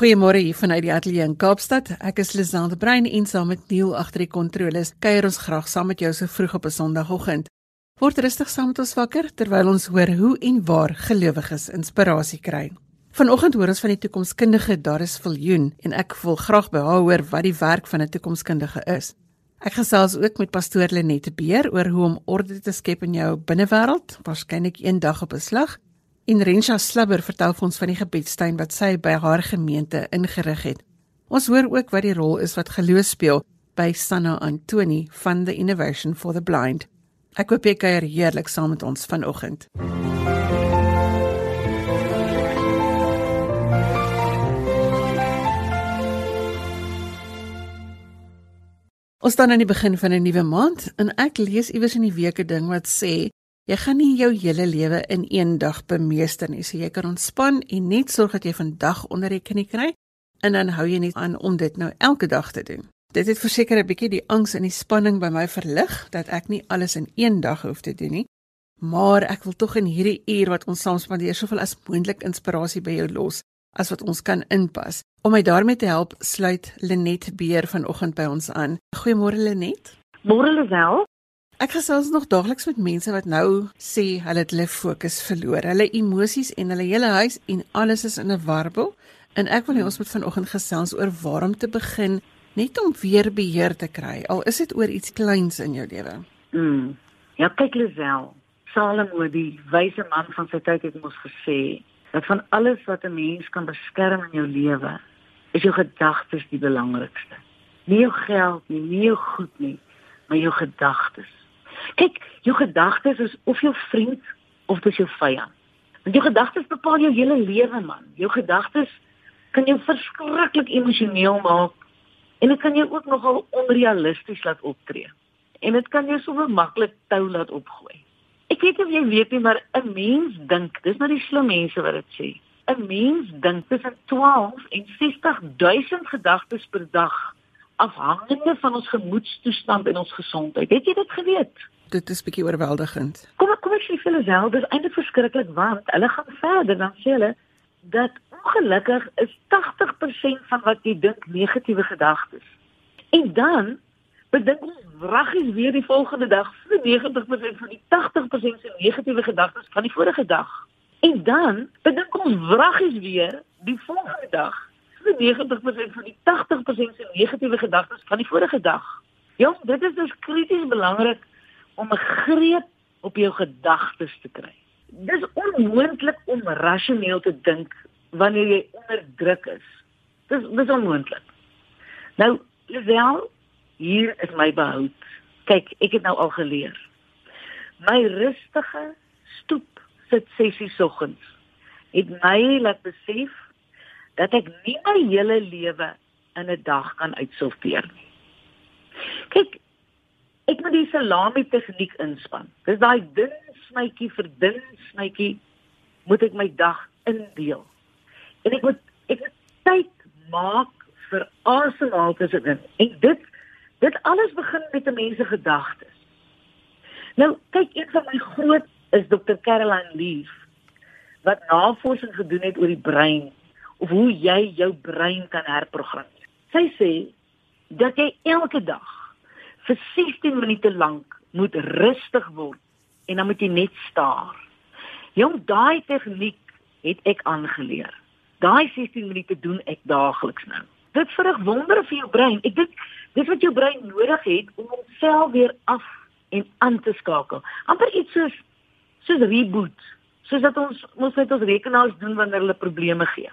Goeiemôre hier vanuit die ateljee in Kaapstad. Ek is Lisande Brein en saam met Neil agter die kontroles kuier ons graag saam met jou so vroeg op 'n Sondagoggend. Word rustig saam met ons wakker terwyl ons hoor hoe en waar gelowiges inspirasie kry. Vanoggend hoor ons van die toekomskundige Darius Viljoen en ek wil graag by haar hoor wat die werk van 'n toekomskundige is. Ek gesels ook met pastoor Lenette Beer oor hoe om orde te skep in jou binnewêreld, waarskynlik eendag op 'n slag En Rensha Slubber vertel vir ons van die gebedstuin wat sy by haar gemeente ingerig het. Ons hoor ook wat die rol is wat geloof speel by Sanna Antoni van the Innovation for the Blind. Ek hoop jy kuier heerlik saam met ons vanoggend. Ons staan aan die begin van 'n nuwe maand en ek lees iewers in die week 'n ding wat sê Jy gaan nie jou hele lewe in een dag bemeester nie. So jy kan ontspan en net sorg dat jy vandag onder die knie kry en dan hou jy net aan om dit nou elke dag te doen. Dit het verseker 'n bietjie die angs en die spanning by my verlig dat ek nie alles in een dag hoef te doen nie. Maar ek wil tog in hierdie uur wat ons saam spandeer soveel as moontlik inspirasie by jou los as wat ons kan inpas. Om my daarmee te help, sluit Lenet Beer vanoggend by ons aan. Goeiemôre Lenet. Môre Lisel. Ek gesels nog daagliks met mense wat nou sê hulle het hulle fokus verloor. Hulle emosies en hulle hele huis en alles is in 'n warbel. En ek wil hê ons moet vanoggend gesels oor waarom te begin net om weer beheer te kry. Al is dit oor iets kleins in jou lewe. Mm. Ja, kyk Lisel. Salomo, die wyse man van sy tyd het ons gesê dat van alles wat 'n mens kan beskerm in jou lewe, is jou gedagtes die belangrikste. Nie jou geld nie, nie jou goed nie, maar jou gedagtes. Kyk, jou gedagtes is of jou vriend of dis jou vyand. Want jou gedagtes bepaal jou hele lewe man. Jou gedagtes kan jou verskriklik emosioneel maak en dit kan jou ook nogal onrealisties laat optree. En dit kan jou so maklik tou laat opgooi. Ek weet of jy weet nie, maar 'n mens dink, dis nou die slim mense wat dit sê. 'n Mens dink tussen 12 en 60 000 gedagtes per dag afhangende van ons gemoedstoestand en ons gesondheid. Het jy dit geweet? Dit is bietjie oorweldigend. Kom kom ek sê vir hulle self, dis eintlik verskriklik want hulle gaan verder dan sê hulle dat ongelukkig is 80% van wat jy dink negatiewe gedagtes. En dan bedink ons wraggies weer die volgende dag vir 90% van die 80% se negatiewe gedagtes van die vorige dag. En dan bedink ons wraggies weer die volgende dag 90% van die 80% se negatiewe gedagtes van die vorige dag. Ja, dit is dus krities belangrik om 'n greep op jou gedagtes te kry. Dis onmoontlik om rasioneel te dink wanneer jy onder druk is. Dis dis onmoontlik. Nou, Lisel, hier is my behoud. Kyk, ek het nou al geleer. My rustige stoep sit sessies oggens het my laat besef dat ek nie my hele lewe in 'n dag kan uitsorteer nie. Kyk, ek moet die salami tegniek inspann. Dis daai dun snytjie vir dun snytjie moet ek my dag indeel. En ek moet ek moet tyd maak vir asemhaal tussenin. En dit dit alles begin met 'n mens se gedagtes. Nou, kyk, een van my groot is Dr. Caroline Leaf wat navorsing gedoen het oor die brein of hoe jy jou brein kan herprogrammeer. Sy sê dat jy elke dag vir 16 minute lank moet rustig word en dan moet jy net staar. Jong, daai tegniek het ek aangeleer. Daai 16 minute doen ek daagliks nou. Dit verrig wondere vir jou brein. Ek dink dis wat jou brein nodig het om homself weer af en aan te skakel. amper iets soos soos reboot, soos dat ons ons met ons rekenaars doen wanneer hulle probleme gee.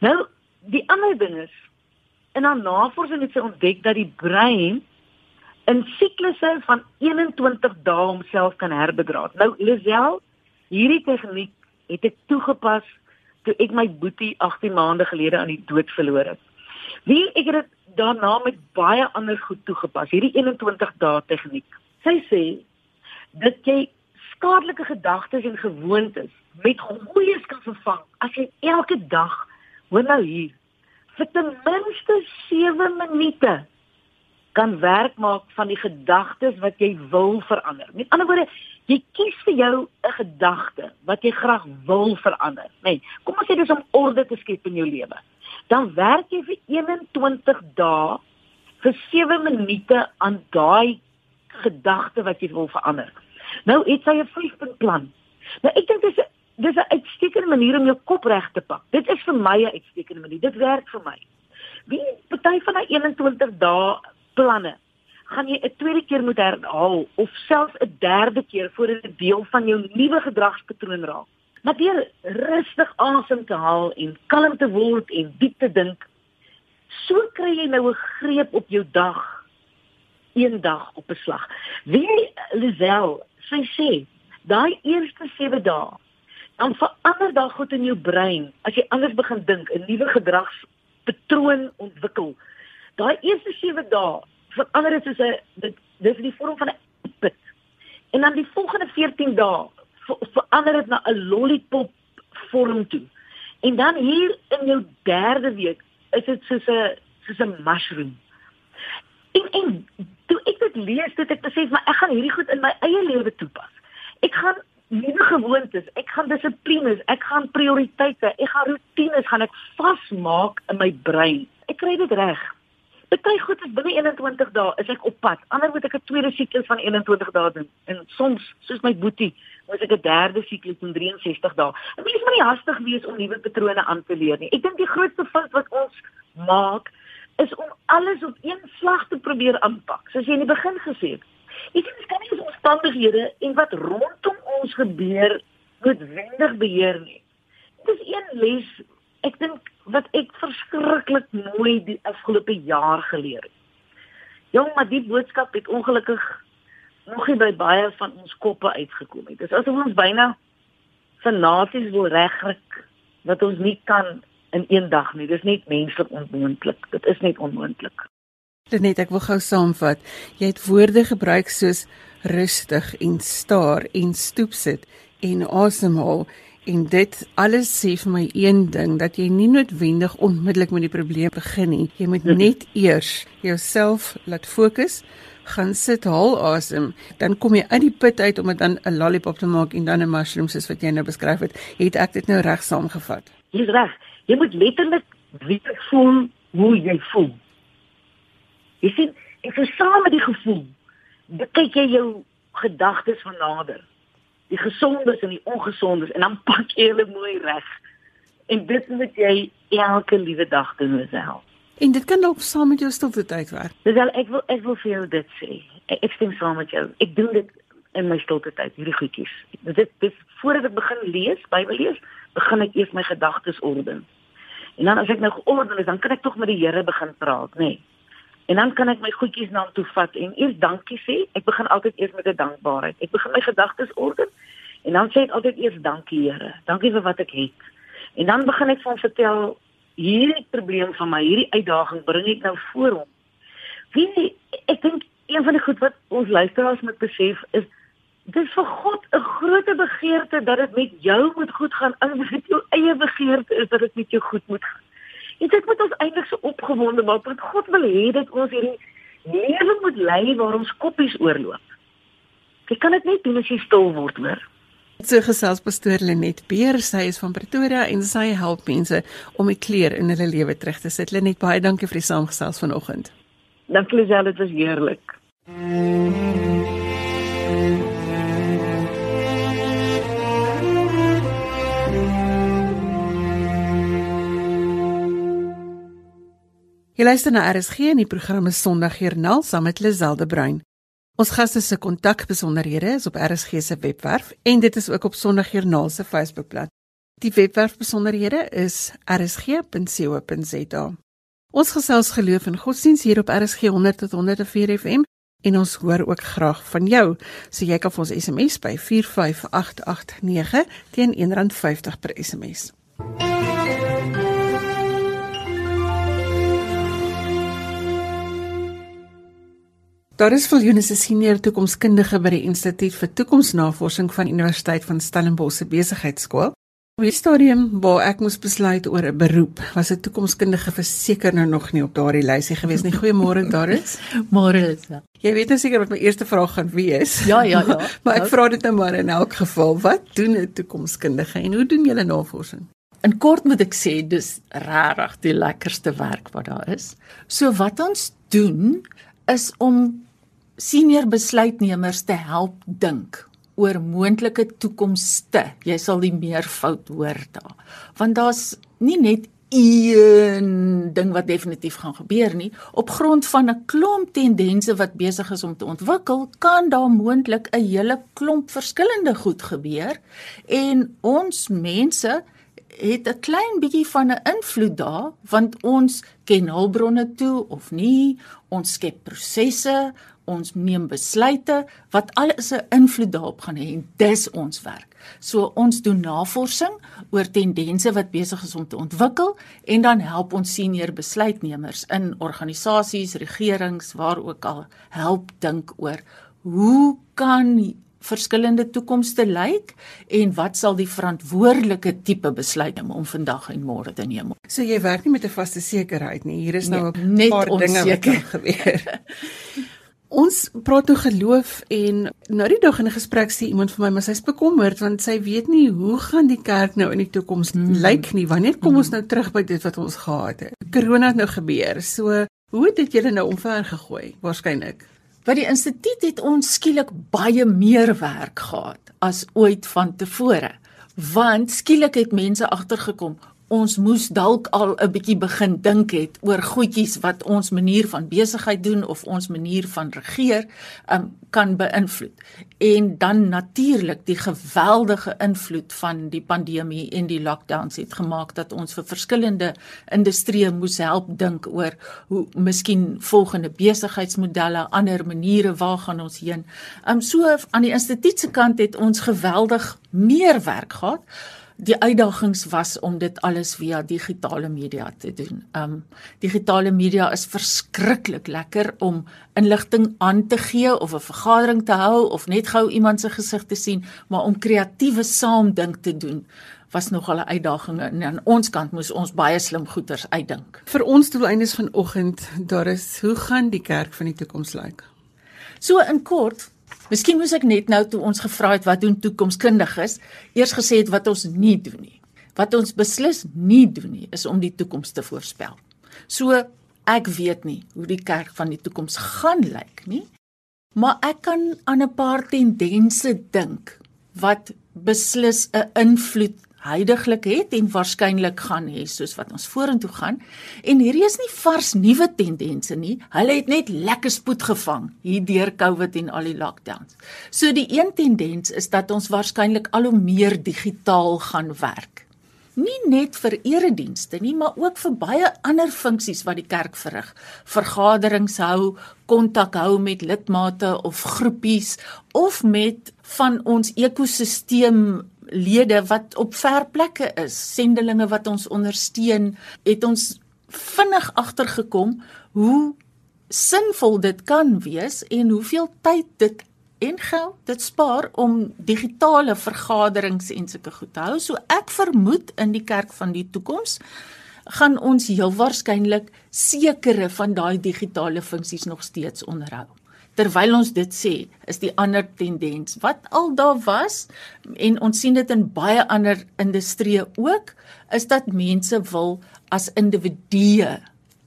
Nou, die ander ding is in haar navorsing het sy ontdek dat die brein in siklusse van 21 dae homself kan herbedraad. Nou, Lisel, hierdie tegniek het ek toegepas toe ek my boetie 18 maande gelede aan die dood verloor het. Wie ek het dit daarna met baie ander goed toegepas, hierdie 21 dae tegniek. Sy sê dat jy skadelike gedagtes en gewoontes met goeies kan vervang as jy elke dag Hoor nou hier. Vir ten minste 7 minute kan werk maak van die gedagtes wat jy wil verander. Met ander woorde, jy kies vir jou 'n gedagte wat jy graag wil verander, nê. Nee, kom ons sê dis om orde te skep in jou lewe. dan werk jy vir 21 dae vir 7 minute aan daai gedagte wat jy wil verander. Nou het sy 'n 5-punt plan. Nou ek dink dis 'n dis 'n uitstekende manier om jou kop reg te pak. Dit is vir my 'n uitstekende manier. Dit werk vir my. Wie party van daai 21 dae planne gaan jy 'n tweede keer moet herhaal of selfs 'n derde keer voordat dit deel van jou nuwe gedragspatroon raak. Maar deur rustig asem te haal en kalm te word en diep te dink, so kry jy nou 'n greep op jou dag een dag op 'n slag. Wie Lisel, sy sê, daai eerste 7 dae dan verander daar goed in jou brein as jy anders begin dink, 'n nuwe gedragspatroon ontwikkel. Daai eerste 7 dae verander dit soos 'n dit dis die vorm van 'n pit. En dan die volgende 14 dae verander dit na 'n lollipop vorm toe. En dan hier in jou derde week is dit soos 'n soos 'n mushroom. En en toe ek dit lees, het ek besef maar ek gaan hierdie goed in my eie lewe toepas. Ek gaan nuwe gewoontes, ek gaan dissiplines, ek gaan prioriteite, ek gaan rotines gaan ek vasmaak in my brein. Ek kry dit reg. Party goed is binne 21 dae is ek op pad. Ander moet ek 'n tweede siklus van 21 dae doen. En soms, soos my boetie, moet ek 'n derde siklus van 63 dae. Ek moet nie hastig wees om nuwe patrone aan te leer nie. Ek dink die grootste fout wat ons maak is om alles op een slag te probeer aanpak. Soos jy in die begin gesê het. Ek sê dis kan nie ons omstandighede en wat rondom ons gebeur noodwendig beheer nie. Dit is een les ek dink wat ek verskriklik mooi die afgelope jaar geleer het. Jong, maar die boodskap het ongelukkig nog nie by baie van ons koppe uitgekom nie. Dis asof ons byna fanaties wil regryk wat ons nie kan in een dag nie. Dis net menslik onmoontlik. Dit is net onmoontlik. Net ek wil gou saamvat. Jy het woorde gebruik soos rustig en staar en stoep sit en asemhaal. En dit alles sê vir my een ding dat jy nie noodwendig onmiddellik met die probleem begin nie. Jy moet net eers jouself laat fokus, gaan sit, haal asem, dan kom jy uit die put uit om dit dan 'n lollipop te maak en dan 'n mushroom soos wat jy nou beskryf het. Het ek dit nou reg saamgevat? Dis reg. Jy moet letterlik weet voel hoe jy voel. Jy sien, ek verstaan met die gevoel. Kyk jy jou gedagtes van nader die gesondes en die ongesondes en dan pak jy hulle mooi reg. En dit moet jy elke liewe dag doen myself. En dit kan ook saam met jou stilte tyd werk. Dis al ek wil ek wil vir jou dit sê. Ek, ek stem saam met jou. Ek doen dit in my stilte tyd, hierdie goedjies. Dit dis voordat ek begin lees, Bybel lees, begin ek eers my gedagtes orden. En dan as ek nou georden is, dan kan ek tog met die Here begin praat, nê. Nee. En dan kan ek my goedjies na hom toe vat en eers dankie sê. Ek begin altyd eers met 'n dankbaarheid. Ek begin my gedagtes orden en dan sê ek altyd eers dankie Here. Dankie vir wat ek het. En dan begin ek van vertel hierdie probleem van my, hierdie uitdaging bring ek nou voor hom. Wie ek dink een van die goed wat ons luisteraars moet besef is dis vir God 'n groot begeerte dat dit met jou moet goed gaan. As dit jou eie begeerte is dat dit met jou goed moet gaan. En dit moet ons eintlik so opgewonde maak want God wil hê dat ons hierdie lewe moet lei waar ons koppies oorloop. Jy kan dit net doen as jy stil word, hoor. So gesels pastoor Lenet Beer, sy is van Pretoria en sy help mense om die kleur in hulle lewe terug te sit. Lenet, baie dankie vir die saamgesels vanoggend. Dankie Lisel, dit was heerlik. Mm -hmm. Jy luister na RSG en die program is Sondagjoernaal saam met Liselde Bruin. Ons gaste se kontakbesonderhede is op RSG se webwerf en dit is ook op Sondagjoernaal se Facebookblad. Die webwerf besonderhede is rsg.co.za. Ons gesels geloof en godsdienst hier op RSG 100 tot 104 FM en ons hoor ook graag van jou. So jy kan vir ons SMS by 45889 teen R1.50 per SMS. Daar is Viljoen se senior toekomskundige by die Instituut vir Toekomsnavorsing van Universiteit van Stellenbosch se besigheidskool. Op die stadium waar ek moes besluit oor 'n beroep, was 'n toekomskundige verseker nou nog nie op daardie lysie gewees nie. Goeiemôre Doris. Môre Lisa. Jy weet nou seker wat my eerste vraag gaan wees. Ja, ja, ja. maar ek vra dit nou maar in elk geval, wat doen 'n toekomskundige en hoe doen julle navorsing? in kort moet ek sê dis regtig die lekkerste werk wat daar is. So wat ons doen is om senior besluitnemers te help dink oor moontlike toekomste. Jy sal die meervoud hoor daar. Want daar's nie net een ding wat definitief gaan gebeur nie op grond van 'n klomp tendense wat besig is om te ontwikkel kan daar moontlik 'n hele klomp verskillende goed gebeur en ons mense het 'n klein bietjie van 'n invloed daar want ons ken hulpbronne toe of nie ons skep prosesse ons neem besluite wat alles 'n invloed daarop gaan hê en dis ons werk. So ons doen navorsing oor tendense wat besig is om te ontwikkel en dan help ons senior besluitnemers in organisasies, regerings, waar ook al help dink oor hoe kan verskillende toekomste lyk en wat sal die verantwoordelike tipe besluit neem om vandag en môre te neem. So jy werk nie met 'n vaste sekerheid nie. Hier is nou nee, 'n paar dinge wat gebeur. Ons praat nou geloof en nou die dag in 'n gesprek sê iemand vir my maar sy's bekommerd want sy weet nie hoe gaan die kerk nou in die toekoms hmm. lyk nie. Wanneer kom hmm. ons nou terug by dit wat ons gehad het? Corona het nou gebeur. So, hoe het dit julle nou omver gegooi? Waarskynlik. By die instituut het ons skielik baie meer werk gehad as ooit vantevore. Want skielik het mense agtergekom, ons moes dalk al 'n bietjie begin dink het oor goedjies wat ons manier van besigheid doen of ons manier van regeer um, kan beïnvloed. En dan natuurlik die geweldige invloed van die pandemie en die lockdowns het gemaak dat ons vir verskillende industrieë moes help dink oor hoe miskien volgende besigheidsmodelle, ander maniere waar gaan ons heen. Um so aan die instituut se kant het ons geweldig meer werk gehad die uitdagings was om dit alles via digitale media te doen. Um digitale media is verskriklik lekker om inligting aan te gee of 'n vergadering te hou of net gou iemand se gesig te sien, maar om kreatiewe saamdink te doen was nogal 'n uitdaging en aan ons kant moes ons baie slim goeters uitdink. Vir ons doeleindes vanoggend, daar is hoe gaan die kerk van die toekoms lyk? So in kort, Miskien moes ek net nou toe ons gevra het wat doen toekomskundiges, eers gesê het wat ons nie doen nie. Wat ons beslis nie doen nie, is om die toekoms te voorspel. So ek weet nie hoe die kerk van die toekoms gaan lyk nie, maar ek kan aan 'n paar tendense dink wat beslis 'n invloed huidigelik het en waarskynlik gaan hê soos wat ons vorentoe gaan. En hierdie is nie vars nuwe tendense nie. Hulle het net lekker spoed gevang hier deur COVID en al die lockdowns. So die een tendens is dat ons waarskynlik al hoe meer digitaal gaan werk. Nie net vir eredienste nie, maar ook vir baie ander funksies wat die kerk verrig. Vergaderings hou, kontak hou met lidmate of groepies of met van ons ekosisteem lede wat op ver plekke is, sendelinge wat ons ondersteun, het ons vinnig agtergekom hoe sinvol dit kan wees en hoeveel tyd dit en geld dit spaar om digitale vergaderings en sulke goed te hou. So ek vermoed in die kerk van die toekoms gaan ons heel waarskynlik sekere van daai digitale funksies nog steeds onderhou terwyl ons dit sê, is die ander tendens wat al daar was en ons sien dit in baie ander industrieë ook, is dat mense wil as individue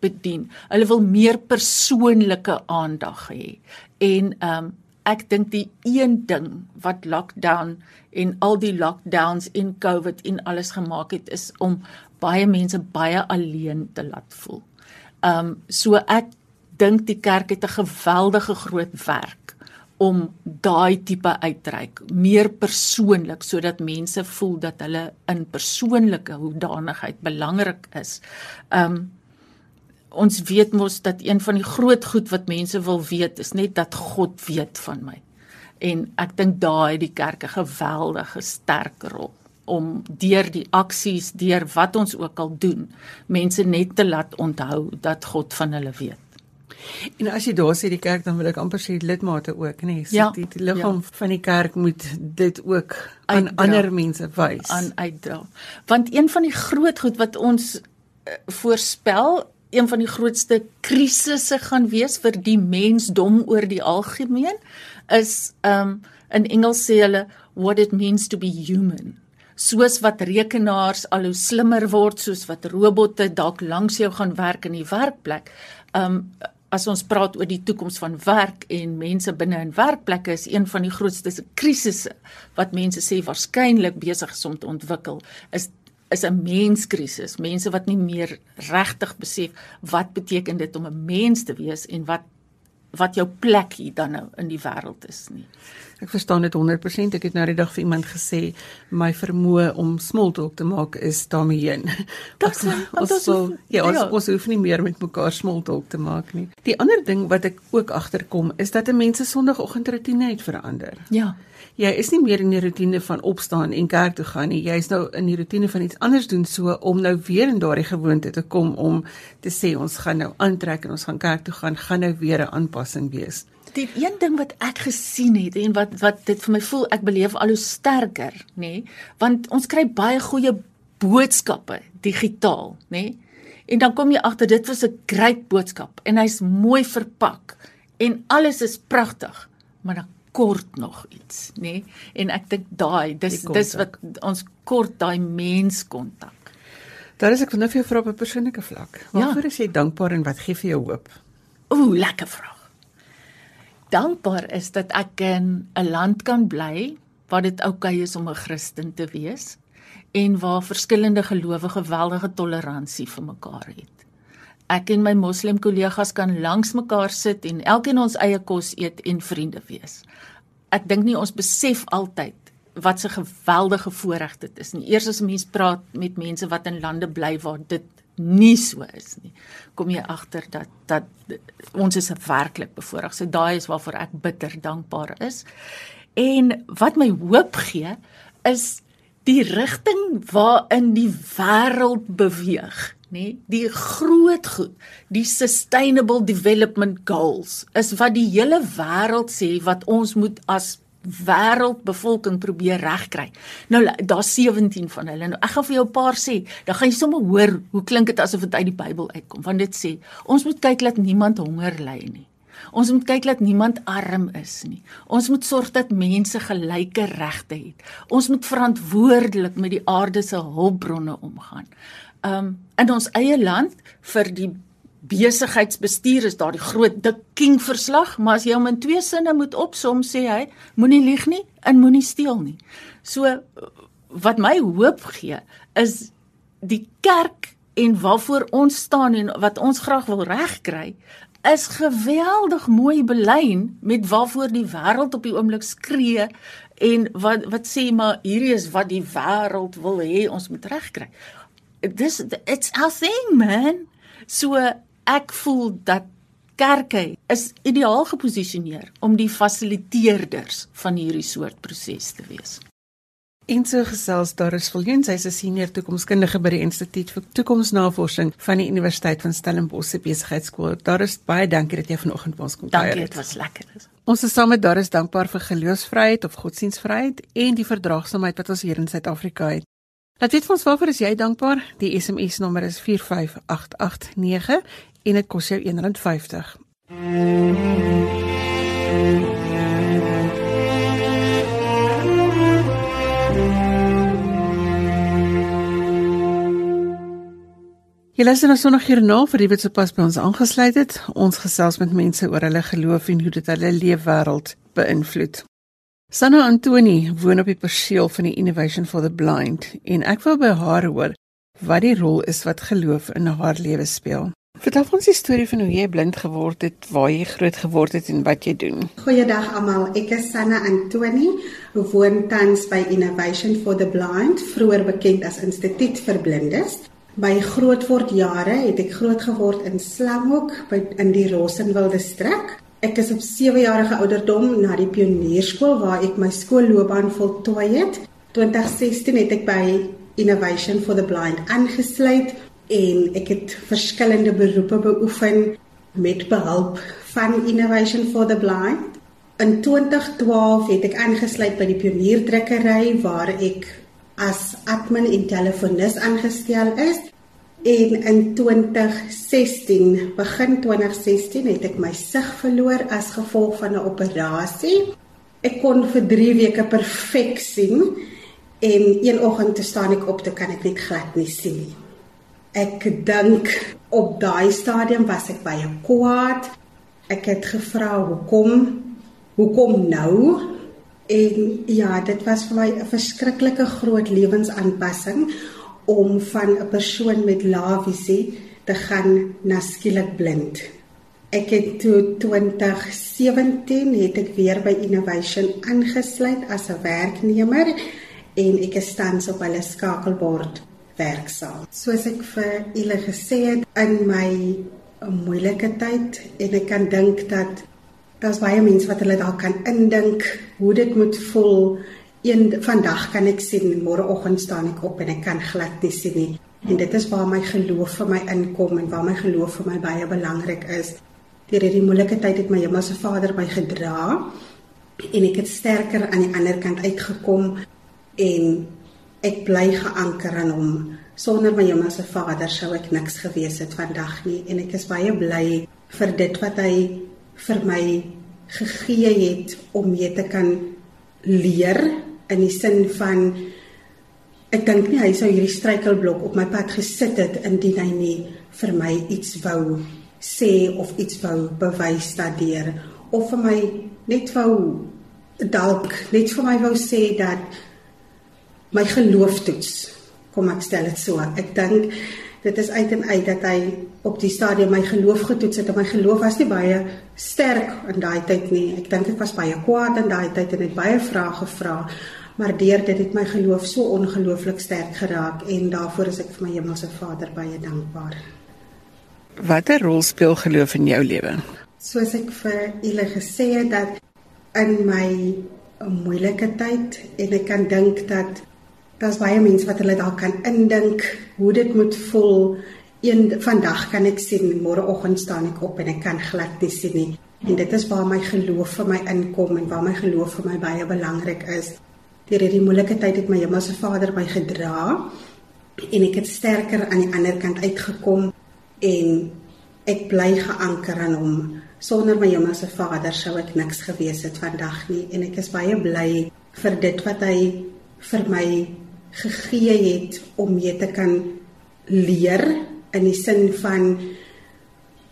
bedien. Hulle wil meer persoonlike aandag hê. En ehm um, ek dink die een ding wat lockdown en al die lockdowns en COVID en alles gemaak het is om baie mense baie alleen te laat voel. Ehm um, so ek dink die kerk het 'n geweldige groot werk om daai tipe uitreik meer persoonlik sodat mense voel dat hulle in persoonlike hoedanigheid belangrik is. Um ons weet mos dat een van die groot goed wat mense wil weet is net dat God weet van my. En ek dink daai het die kerk 'n geweldige sterk rol om deur die aksies, deur wat ons ook al doen, mense net te laat onthou dat God van hulle weet. En as jy daar sê die kerk dan wil ek amper sê lidmate ook, nê? Nee, so ja, die, die liggaam ja. van die kerk moet dit ook aan uitdra, ander mense wys. Aan uitdra. Want een van die groot goed wat ons uh, voorspel, een van die grootste krisisse gaan wees vir die mensdom oor die algemeen is um in Engels sê hulle what it means to be human. soos wat rekenaars al hoe slimmer word, soos wat robotte dalk langs jou gaan werk in die werkplek. Um as ons praat oor die toekoms van werk en mense binne in werkplekke is een van die grootste krisisse wat mense sê waarskynlik besig is om te ontwikkel is is 'n menskrisis. Mense wat nie meer regtig besef wat beteken dit om 'n mens te wees en wat wat jou plek hier dan nou in die wêreld is nie. Ek verstaan dit 100%. Ek het nou die dag vir iemand gesê my vermoë om small talk te maak is daarmee heen. Dit ons so ja, ons, ja. ons hoef nie meer met mekaar small talk te maak nie. Die ander ding wat ek ook agterkom is dat 'n mens se sonoggend-rotine het verander. Ja jy is nie meer in die rotine van opstaan en kerk toe gaan nie. Jy's nou in die rotine van iets anders doen so om nou weer in daardie gewoonte te kom om te sê ons gaan nou aantrek en ons gaan kerk toe gaan, gaan nou weer 'n aanpassing wees. Die een ding wat ek gesien het en wat wat dit vir my voel ek beleef al hoe sterker, nê? Nee? Want ons kry baie goeie boodskappe digitaal, nê? Nee? En dan kom jy agter dit was 'n groot boodskap en hy's mooi verpak en alles is pragtig, maar dan kort nog iets, nê? Nee? En ek dink daai dis dis wat ons kort daai menskontak. Daar is ek nou vir jou vra op 'n persoonlike vlak. Ja. Waarvoor ja. is jy dankbaar en wat gee vir jou hoop? Ooh, lekker vraag. Dankbaar is dat ek in 'n land kan bly waar dit oukei is om 'n Christen te wees en waar verskillende gelowe geweldige toleransie vir mekaar het ek en my moslim kollegas kan langs mekaar sit en elkeen ons eie kos eet en vriende wees. Ek dink nie ons besef altyd wat 'n geweldige voorreg dit is nie. Eers as 'n mens praat met mense wat in lande bly waar dit nie so is nie, kom jy agter dat dat ons is werklik bevoorreg. So daai is waarvoor ek bitter dankbaar is. En wat my hoop gee is die rigting waarin die wêreld beweeg nê die groot goed die sustainable development goals is wat die hele wêreld sê wat ons moet as wêreldbevolking probeer regkry. Nou daar's 17 van hulle. Nou ek gaan vir jou 'n paar sê. Dan gaan jy sommer hoor hoe klink dit asof dit uit die Bybel uitkom. Want dit sê ons moet kyk dat niemand honger ly nie. Ons moet kyk dat niemand arm is nie. Ons moet sorg dat mense gelyke regte het. Ons moet verantwoordelik met die aarde se hulpbronne omgaan um in ons eie land vir die besigheidsbestuur is daar die groot dik king verslag, maar as jy hom in twee sinne moet opsom, sê hy, moenie lieg nie en moenie steel nie. So wat my hoop gee is die kerk en waarvoor ons staan en wat ons graag wil regkry is geweldig mooi belyn met waarvoor die wêreld op die oomblik skree en wat wat sê maar hierdie is wat die wêreld wil hê ons moet regkry this it's our thing man. So ek voel dat kerke is ideaal geposisioneer om die fasiliteerders van hierdie soort proses te wees. En so gesels daar is Viljoen, sy's 'n senior toekomskundige by die Instituut vir Toekomsnavorsing van die Universiteit van Stellenbosch se Besigheidsskool. Daar is baie dankie dat jy vanoggend by ons kom kuier. Dankie, dit was lekker. Ons is saam met daar is dankbaar vir geloofsvryheid of godsdienstvryheid en die verdraagsaamheid wat ons hier in Suid-Afrika het. Laat weet ons waarvoor is jy dankbaar? Die SMS nommer is 45889 en dit kos jou R1.50. Jy luister na Sondag Joernaal vir die wat sopas by ons aangesluit het. Ons gesels met mense oor hulle geloof en hoe dit hulle leefwêreld beïnvloed. Sanna Antoni woon op die perseel van die Innovation for the Blind en ek wil by haar hoor wat die rol is wat geloof in haar lewe speel. Vertel ons die storie van hoe jy blind geword het, waar jy groot geword het en wat jy doen. Goeiedag almal, ek is Sanna Antoni, woon tans by Innovation for the Blind, vroeër bekend as Instituut vir Blindes. My grootword jare het ek groot geword in Slanghoek by in die Rosenwil distrik. Ek is op 7 jarige ouderdom na die pionierskool waar ek my skoolloopbaan voltooi het. 2016 het ek by Innovation for the Blind aangesluit en ek het verskillende beroepe beoefen met behulp van Innovation for the Blind. In 2012 het ek aangesluit by die pionierdrukkery waar ek as admin en telefonis aangestel is. En in 2016, begin 2016 het ek my sig verloor as gevolg van 'n operasie. Ek kon vir 3 weke perfek sien En een oggend te staan ek op te kan ek net glad nie sien nie. Ek dink op daai stadium was ek baie kwaad. Ek het gevra hoekom? Hoekom nou? En ja, dit was vir my 'n verskriklike groot lewensaanpassing om van 'n persoon met lae visie te gaan na skielik blind. Ek het toe 2017 het ek weer by Innovation aangesluit as 'n werknemer en ek is tans op hulle skakelbord werksaam. Soos ek vir julle gesê het in my moeilike tyd en ek kan dink dat daar's baie mense wat hulle dalk kan indink hoe dit moet voel. Een vandag kan ek sien, môreoggend staan ek op en ek kan glad nie sien nie. En dit is waar my geloof vir my inkom en waar my geloof vir my baie belangrik is. Deur hierdie moeilike tyd het my Hemelse Vader my gedra en ek het sterker aan die ander kant uitgekom en ek bly geanker aan hom. Sonder my Hemelse Vader sou ek niks gewees het vandag nie en ek is baie bly vir dit wat hy vir my gegee het om mee te kan leer in die sin van ek dink nie hy sou hierdie struikelblok op my pad gesit het indien hy nie vir my iets wou sê of iets wou bewys daardeur of vir my net wou dalk net vir my wou sê dat my geloof toets kom ek stel dit so ek dink dit is uit en uit dat hy op die stadium my geloof getoets het en my geloof was nie baie sterk in daai tyd nie. Ek dink ek was baie kwaad in daai tyd en het baie vrae gevra, maar deur dit het my geloof so ongelooflik sterk geraak en daarvoor is ek vir my Hemelse Vader baie dankbaar. Watter rol speel geloof in jou lewe? Soos ek vir julle gesê het dat in my moeilike tyd en ek kan dink dat daar's baie mense wat hulle dalk kan indink hoe dit moet voel. Een vandag kan ek sien, môreoggend staan ek op en ek kan glad nie sien nie. En dit is waar my geloof vir my inkom en waar my geloof vir my baie belangrik is. Deur hierdie moeilike tyd het my Hemelse Vader my gedra en ek het sterker aan die ander kant uitgekom en ek bly geanker aan hom. Sonder my Hemelse Vader sou ek niks gewees het vandag nie en ek is baie bly vir dit wat hy vir my gegee het om mee te kan leer in die sin van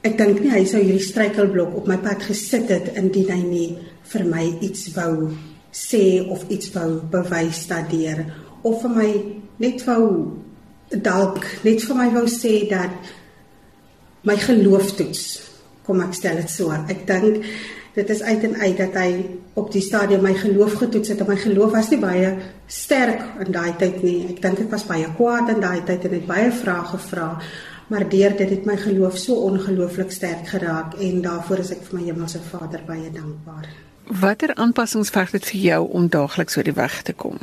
ek dink nie hy sou hierdie struikelblok op my pad gesit het indien hy nie vir my iets wou sê of iets wou bewys daardeur. Of vir my net wou dalk net vir my wou sê dat my geloof toets kom ek stel dit so ek dink dit is uit en uit dat hy op die stadium my geloof getoets het en my geloof was nie baie sterk in daai tyd nie. Ek dink ek was baie kwaad in daai tyd en het baie vrae gevra, maar deur dit het my geloof so ongelooflik sterk geraak en daarvoor is ek vir my Hemelse Vader baie dankbaar. Watter aanpassings verg dit vir jou om daagliks oor die weg te kom?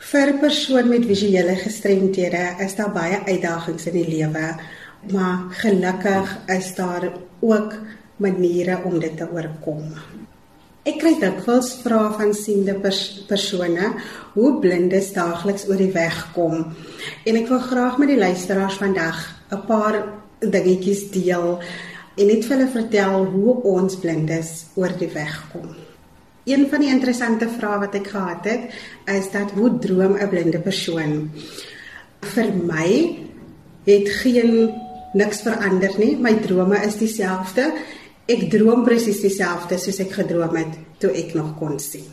Vir 'n persoon met visuele gestremthede is daar baie uitdagings in die lewe, maar gelukkig is daar ook maniere om dit te oorkom. Ek kry dikwels vrae van siende pers persone hoe blindes daagliks oor die weg kom. En ek wil graag met die luisteraars vandag 'n paar dingetjies deel en net vir hulle vertel hoe ons blindes oor die weg kom. Een van die interessante vrae wat ek gehad het, is dat hoe droom 'n blinde persoon? Vir my het geen niks verander nie. My drome is dieselfde Ek droom presies dieselfde soos ek gedroom het toe ek nog kon sien.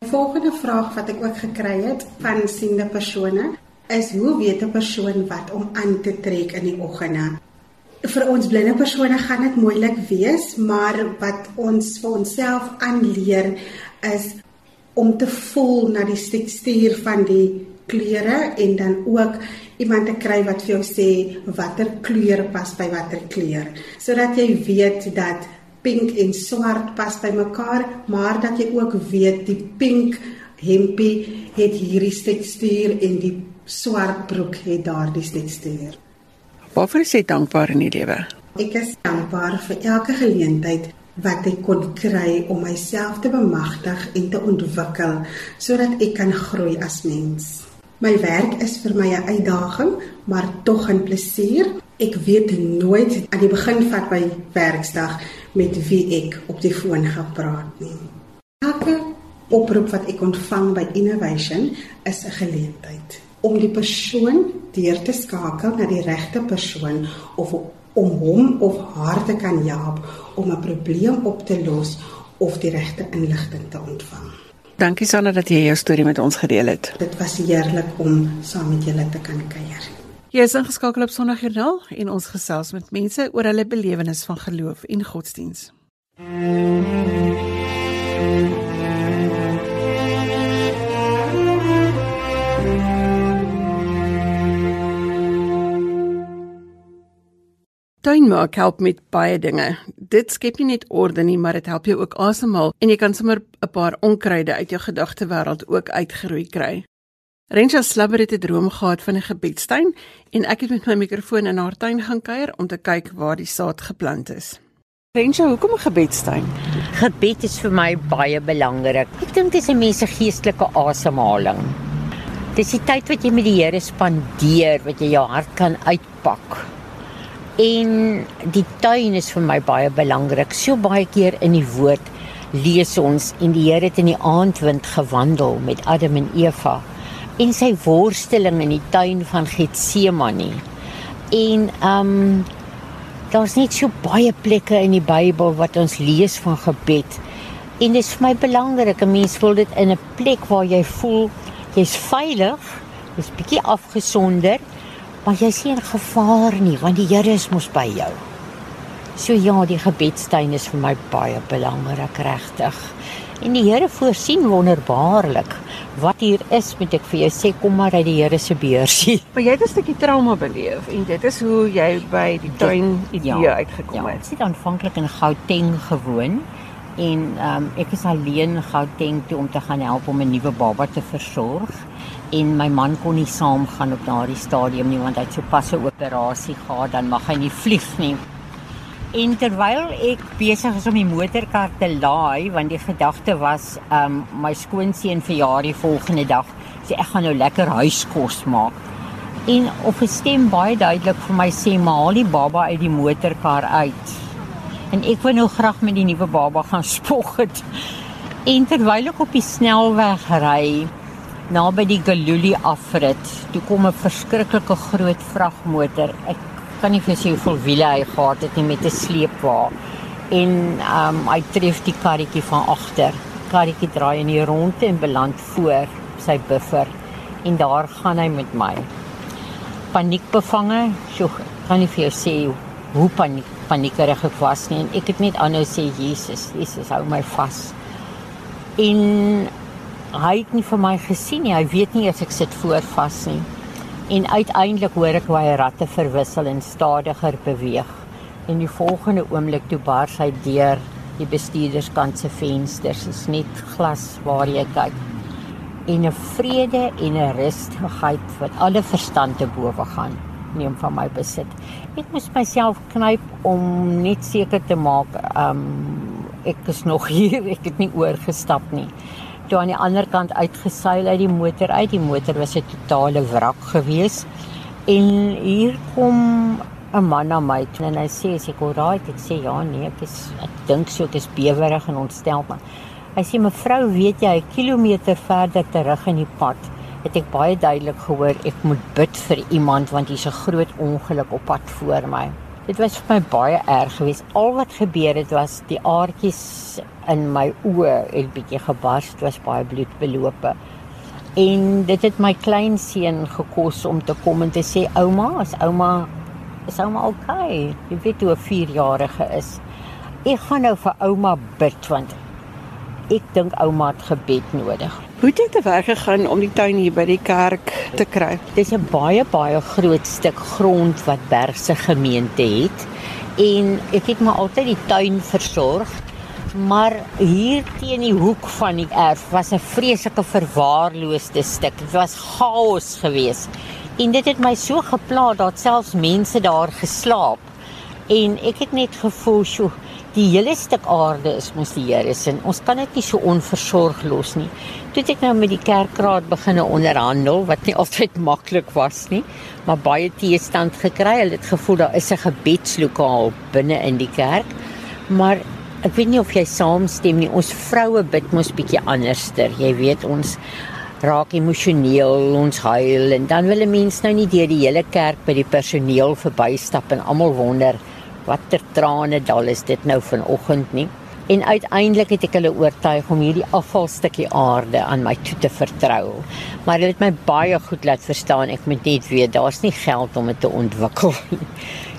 Die volgende vraag wat ek ook gekry het van siende persone is hoe weet 'n persoon wat om aan te trek in die oggende? Vir ons blinde persone gaan dit moeilik wees, maar wat ons vir onsself aanleer is om te voel na die tekstuur van die kleure en dan ook iemand te kry wat vir jou sê watter kleur pas by watter kleur sodat jy weet dat pink en swart pas by mekaar maar dat jy ook weet die pink hempie het hierdie tekstuur en die swart broek het daardie tekstuur. Waarvoor is jy dankbaar in die lewe? Ek is dankbaar vir elke geleentheid wat ek kon kry om myself te bemagtig en te ontwikkel sodat ek kan groei as mens. My werk is vir my 'n uitdaging, maar tog 'n plesier. Ek weet nooit aan die begin van my werksdag met wie ek op die foon gaan praat nie. Elke oproep wat ek ontvang by Innovation is 'n geleentheid om die persoon deur te skakel na die regte persoon of om hom of haar te kan help om 'n probleem op te los of die regte inligting te ontvang. Dankie Sanna dat jy jou storie met ons gedeel het. Dit was heerlik om saam met julle te kan kuier. Jy is ingeskakel op Sondagjoernaal en ons gesels met mense oor hulle belewenis van geloof en godsdiens. Tuinmaak help met baie dinge. Dit skep nie net orde nie, maar dit help jou ook asemhaal en jy kan sommer 'n paar onkruide uit jou gedagtewêreld ook uitgeroei kry. Rensha Slabber het 'n droom gehad van 'n gebedstuin en ek het met my mikrofoon in haar tuin gaan kuier om te kyk waar die saad geplant is. Rensha, hoekom 'n gebedstuin? Gebed is vir my baie belangrik. Ek dink dit is 'n mens se geestelike asemhaling. Dis die tyd wat jy met die Here spandeer, wat jy jou hart kan uitpak En die tuin is vir my baie belangrik. So baie keer in die woord lees ons en die Here het in die aandwind gewandel met Adam en Eva en sy worsteling in die tuin van Getsemane. En ehm um, daar's net so baie plekke in die Bybel wat ons lees van gebed. En dit is vir my belangrik 'n mens wil dit in 'n plek waar jy voel jy's veilig, jy's bietjie afgesonder maar jy sien gevaar nie want die Here is mos by jou. So ja, die gebedstuin is vir my baie belangrik regtig. En die Here voorsien wonderbaarlik. Wat hier is, moet ek vir jou sê, kom maar uit die Here se beursie. Maar jy het 'n stukkie trauma beleef en dit is hoe jy by die tuin idee ja, uitgekom ja, het. Ek het aanvanklik in Gauteng gewoon en um, ek is alleen in Gauteng toe om te gaan help om 'n nuwe baba te versorg en my man kon nie saamgaan op daardie stadium nie want hy het sopas 'n operasie gehad dan mag hy nie vlieg nie. En terwyl ek besig is om die motorkar te laai want die gedagte was um my skoonseun verjaar die volgende dag, so ek gaan nou lekker huiskos maak. En op 'n stem baie duidelik vir my sê maar haal die baba uit die motorkar uit. En ek wou nou graag met die nuwe baba gaan spog het. En terwyl ek op die snelweg ry, naby die Galuli afrit. Toe kom 'n verskriklike groot vragmotor. Ek kan nie vir sy hoeveel wiele hy gehad het nie met 'n sleepwa. En ehm um, hy tref die karretjie van agter. Karretjie draai in die ronde en beland voor sy buffer en daar gaan hy met my. Paniekbevange, so kan nie vir jou sê hoe paniek paniekerig ek was nie en ek het net aanhou sê Jesus, Jesus hou my vas. En hy het nie vir my gesien nie. Hy weet nie as ek sit voor vas nie. En uiteindelik hoor ek hoe hy ratte verwissel en stadiger beweeg. En die volgende oomblik toe bars hy deur die bestuurderskant se vensters. Dit is net glas waar jy kyk. En 'n vrede en 'n rustigheid wat alle verstand te bowe gaan neem van my besit. Ek moes myself knyp om net seker te maak, ehm um, ek is nog hier, ek het nie oorgestap nie toe aan die ander kant uitgeseil uit die motor uit. Die motor was 'n totale wrak gewees. En hier kom 'n man na my toe en hy sê as ek alright, ek sê ja nee, ek is ek dink so ek is bewerig en ontstel maar. Hy sê mevrou, weet jy, 'n kilometer verder terug in die pad het ek baie duidelik gehoor ek moet bid vir iemand want hier's 'n groot ongeluk op pad voor my. Dit was vir my baie erg geweest. Al wat gebeur het was die aartjies in my oë het bietjie gebars. Dit was baie bloedbelope. En dit het my klein seun gekos om te kom en te sê ouma, as ouma is ouma okay. Jy weet hoe 'n 4-jarige is. Ek gaan nou vir ouma bid want ek dink ouma het gebed nodig. Hoe het jy te werk gegaan om die tuin hier by die kerk te kry? Dis 'n baie baie groot stuk grond wat Bergse gemeente het en ek het maar altyd die tuin versorg. Maar hier teen die hoek van die erf was 'n vreeslike verwaarloosde stuk. Dit was chaos geweest. En dit het my so gepla dat selfs mense daar geslaap. En ek het net gevoel, "Sjoe, die hele stuk aarde is mos die Here se. Ons kan dit nie so onversorg los nie. Toe het ek nou met die kerkraad begine onderhandel wat nie altyd maklik was nie, maar baie teestand gekry. Hulle het gevoel daar is 'n gebedslokaal binne in die kerk. Maar ek weet nie of jy saamstem nie. Ons vroue bid mos bietjie anderster. Jy weet ons raak emosioneel, ons huil en dan wil 'n mens nou nie deur die hele kerk by die personeel verbystap en almal wonder watter trane dal is dit nou vanoggend nie. En uiteindelik het ek hulle oortuig om hierdie afvalstukkie aarde aan my toe te vertrou. Maar hulle het my baie goed laat verstaan ek moet net weet daar's nie geld om dit te ontwikkel nie.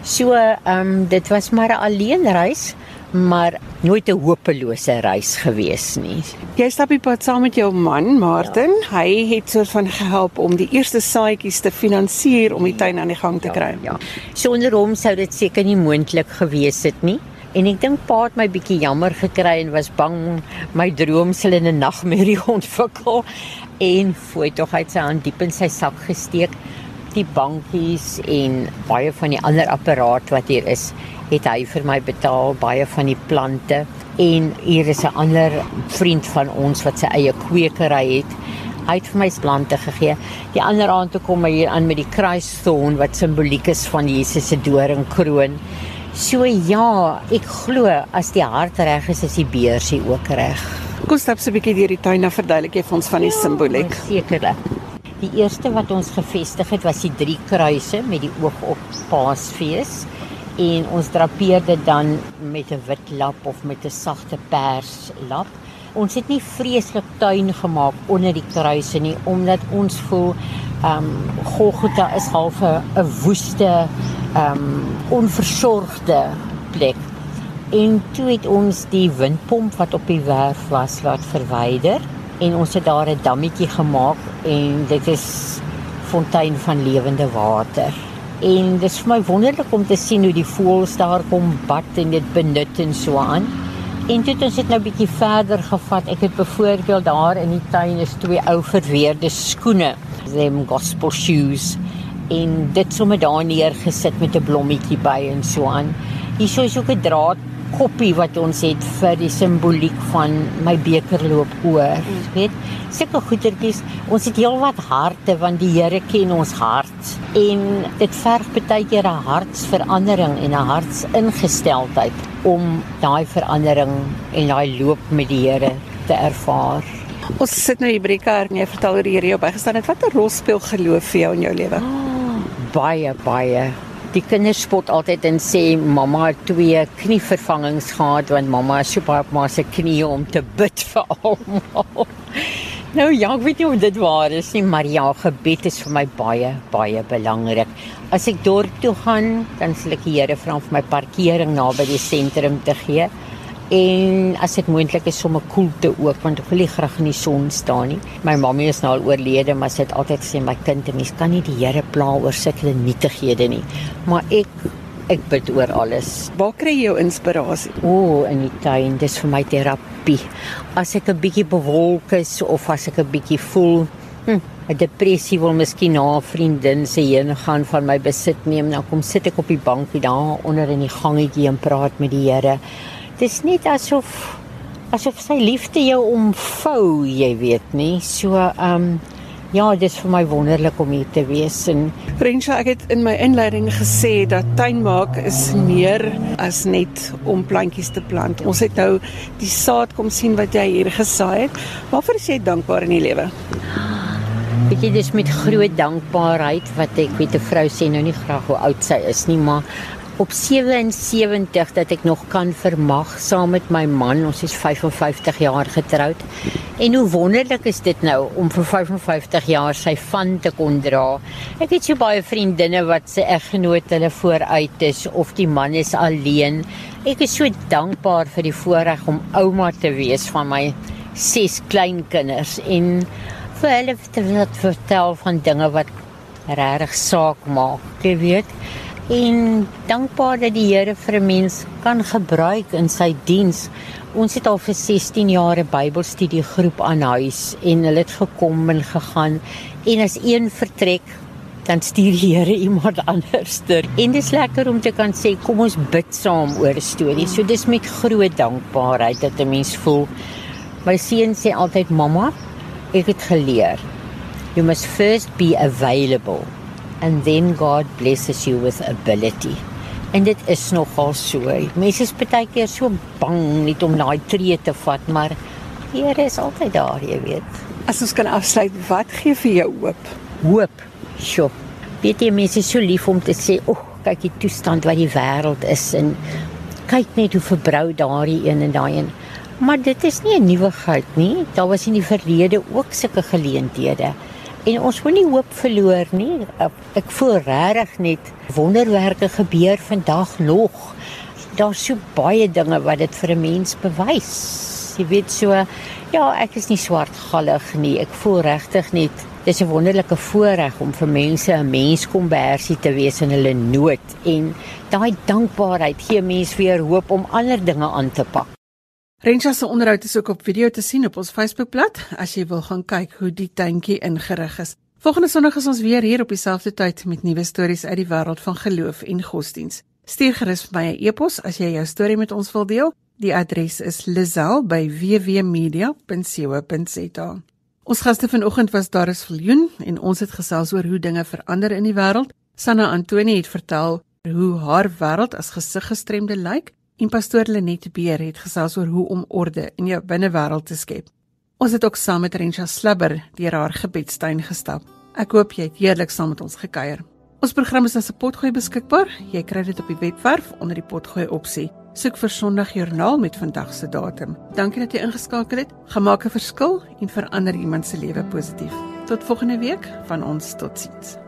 So, ehm um, dit was maar 'n alleenreis maar nooit 'n hopelose reis gewees nie. Jy stap die pad saam met jou man, Martin. Ja. Hy het soort van gehelp om die eerste saadjies te finansier om die tuin aan die gang te ja, kry. Ja. Sonder hom sou dit seker nie moontlik gewees het nie. En ek dink pa het my bietjie jammer gekry en was bang my droom sal in 'n nagmerrie ontwikkel en foi tog uit sy hand diep in sy sak gesteek die bankies en baie van die ander apparaat wat hier is het hy vir my betaal baie van die plante en hier is 'n ander vriend van ons wat sy eie kwekery het. Hy het vir my plante gegee. Die ander aand toe kom hy hier aan met die kruisthorn wat simboliek is van Jesus se doringkroon. So ja, ek glo as die hart reg is, is die beursie ook reg. Kom stap so 'n bietjie deur die tuin en verduidelik jy vir ons van die ja, simboliek. Sekerlik. Die eerste wat ons gevestig het was die drie kruise met die oog op Paasfees en ons drapeer dit dan met 'n wit lap of met 'n sagte pers lap. Ons het nie vreeslik tuin gemaak onder die kruise nie omdat ons voel ehm um, Golgotha is half 'n woeste ehm um, onversorgde plek. En toe het ons die windpomp wat op die werf was laat verwyder en ons het daar 'n dammetjie gemaak en dit is fontein van lewende water en dit is vir my wonderlik om te sien hoe die voëls daar kom bad en dit benut en so aan. En toe het ons dit nou bietjie verder gevat. Ek het byvoorbeeld daar in die tuin is twee ou verweerde skoene, them gospel shoes en dit sommer daar neergesit met 'n blommetjie by en so aan. Hier is ook 'n draad koppie wat ons het vir die simboliek van my beker loop oor. Mm. Weet, sulke goedertjies. Ons het heelwat harte want die Here ken ons hart en dit verg baie keer 'n hartsverandering en 'n hartsingesteldheid om daai verandering en daai loop met die Here te ervaar. Ons sit nou hier by die kerk en jy vertel oor die Here jou bygestaan het. Watter rol speel geloof vir jou in jou lewe? Oh, baie baie die kinders spot altyd en sê mamma het twee knievervangings gehad want mamma is so baie op maar se knie om te bid vir almal. nou ja, ek weet nie of dit waar is nie, maar ja, gebed is vir my baie baie belangrik. As ek dorp toe gaan, dan sal ek die Here vra vir my parkering naby die sentrum te gee en as dit moontlik is sommer koelte ook want ek wil nie graag in die son staan nie. My mamma is nou al oorlede, maar sy het altyd gesê my kind, mens kan nie die Here pla oor sulke nietighede nie. Maar ek ek bid oor alles. Waar kry jy jou inspirasie? O, oh, in die tuin, dis vir my terapie. As ek 'n bietjie bewolk is of as ek 'n bietjie voel hm, 'n depressie wil miskien na 'n vriendin se heen gaan van my besit neem, dan kom sit ek op die bankie daar onder in die gangetjie en praat met die Here dis net asof asof sy liefde jou omvou, jy weet nie. So ehm um, ja, dis vir my wonderlik om hier te wees en Rensha, ek het in my inleiding gesê dat tuinmaak is meer as net om plantjies te plant. Ons het nou die saad kom sien wat jy hier gesaai het. Waarvoor is jy dankbaar in die lewe? Weet jy, dis met groot dankbaarheid wat ek weet 'n vrou sê nou nie graag hoe oud sy is nie, maar op 77 dat ek nog kan vermag saam met my man. Ons is 55 jaar getroud. En hoe wonderlik is dit nou om vir 55 jaar sy van te kon dra. Ek het so baie vriendinne wat se eggenoot hulle vooruit is of die man is alleen. Ek is so dankbaar vir die voorreg om ouma te wees van my ses kleinkinders en vir hulle te vertel van dinge wat regtig saak maak. Jy weet, en dankbaar dat die Here vir 'n mens kan gebruik in sy diens. Ons het al vir 16 jaar 'n Bybelstudiegroep aan huis en hulle het gekom en gegaan en as een vertrek dan stuur die Here iemand anderster. En dit is lekker om te kan sê kom ons bid saam oor 'n storie. So dis met groot dankbaarheid dat 'n mens voel. My seun sê altyd mamma, ek het geleer. You must first be available and then God blesses you with ability. En dit is nogal so. Mense is baie keer so bang net om daai tree te vat, maar die Here is altyd daar, jy weet. As ons kan afsluit, wat gee vir jou hoop? Hoop. Sjoe. Weet jy mense is so lief om te sê, "Ag, oh, kyk die toestand wat die wêreld is en kyk net hoe verbrou daardie een en daai een." Maar dit is nie 'n nuwigheid nie. Daar was in die verlede ook sulke geleenthede. En ons moenie hoop verloor nie. Ek voel regtig net wonderwerke gebeur vandag nog. Daar's so baie dinge wat dit vir 'n mens bewys. Jy weet so, ja, ek is nie swartgallig nie. Ek voel regtig net dis 'n wonderlike voorreg om vir mense 'n menskombersie te wees in hulle nood en daai dankbaarheid gee mense weer hoop om ander dinge aan te pak. Rensha se onderhoud is ook op video te sien op ons Facebookblad as jy wil gaan kyk hoe die tuintjie ingerig is. Volgende Sondag is ons weer hier op dieselfde tyd met nuwe stories uit die wêreld van geloof en godsdiens. Stuur gerus vir my 'n e-pos as jy jou storie met ons wil deel. Die adres is lizel@wwmedia.co.za. Ons gaste vanoggend was Daris Viljoen en ons het gesels oor hoe dinge verander in die wêreld. Sanna Antoni het vertel hoe haar wêreld as gesiggestremde lyk en pastoor Lenet Beer het gesels oor hoe om orde in jou binnewêreld te skep. Ons het ook saam met Rensha Slibber deur haar gebedstuin gestap. Ek hoop jy het heerlik saam met ons gekuier. Ons program is as 'n potgooi beskikbaar. Jy kry dit op die webwerf onder die potgooi opsie. Soek vir Sondag Joernaal met vandag se datum. Dankie dat jy ingeskakel het. Gemaak 'n verskil en verander iemand se lewe positief. Tot volgende week van ons totsiens.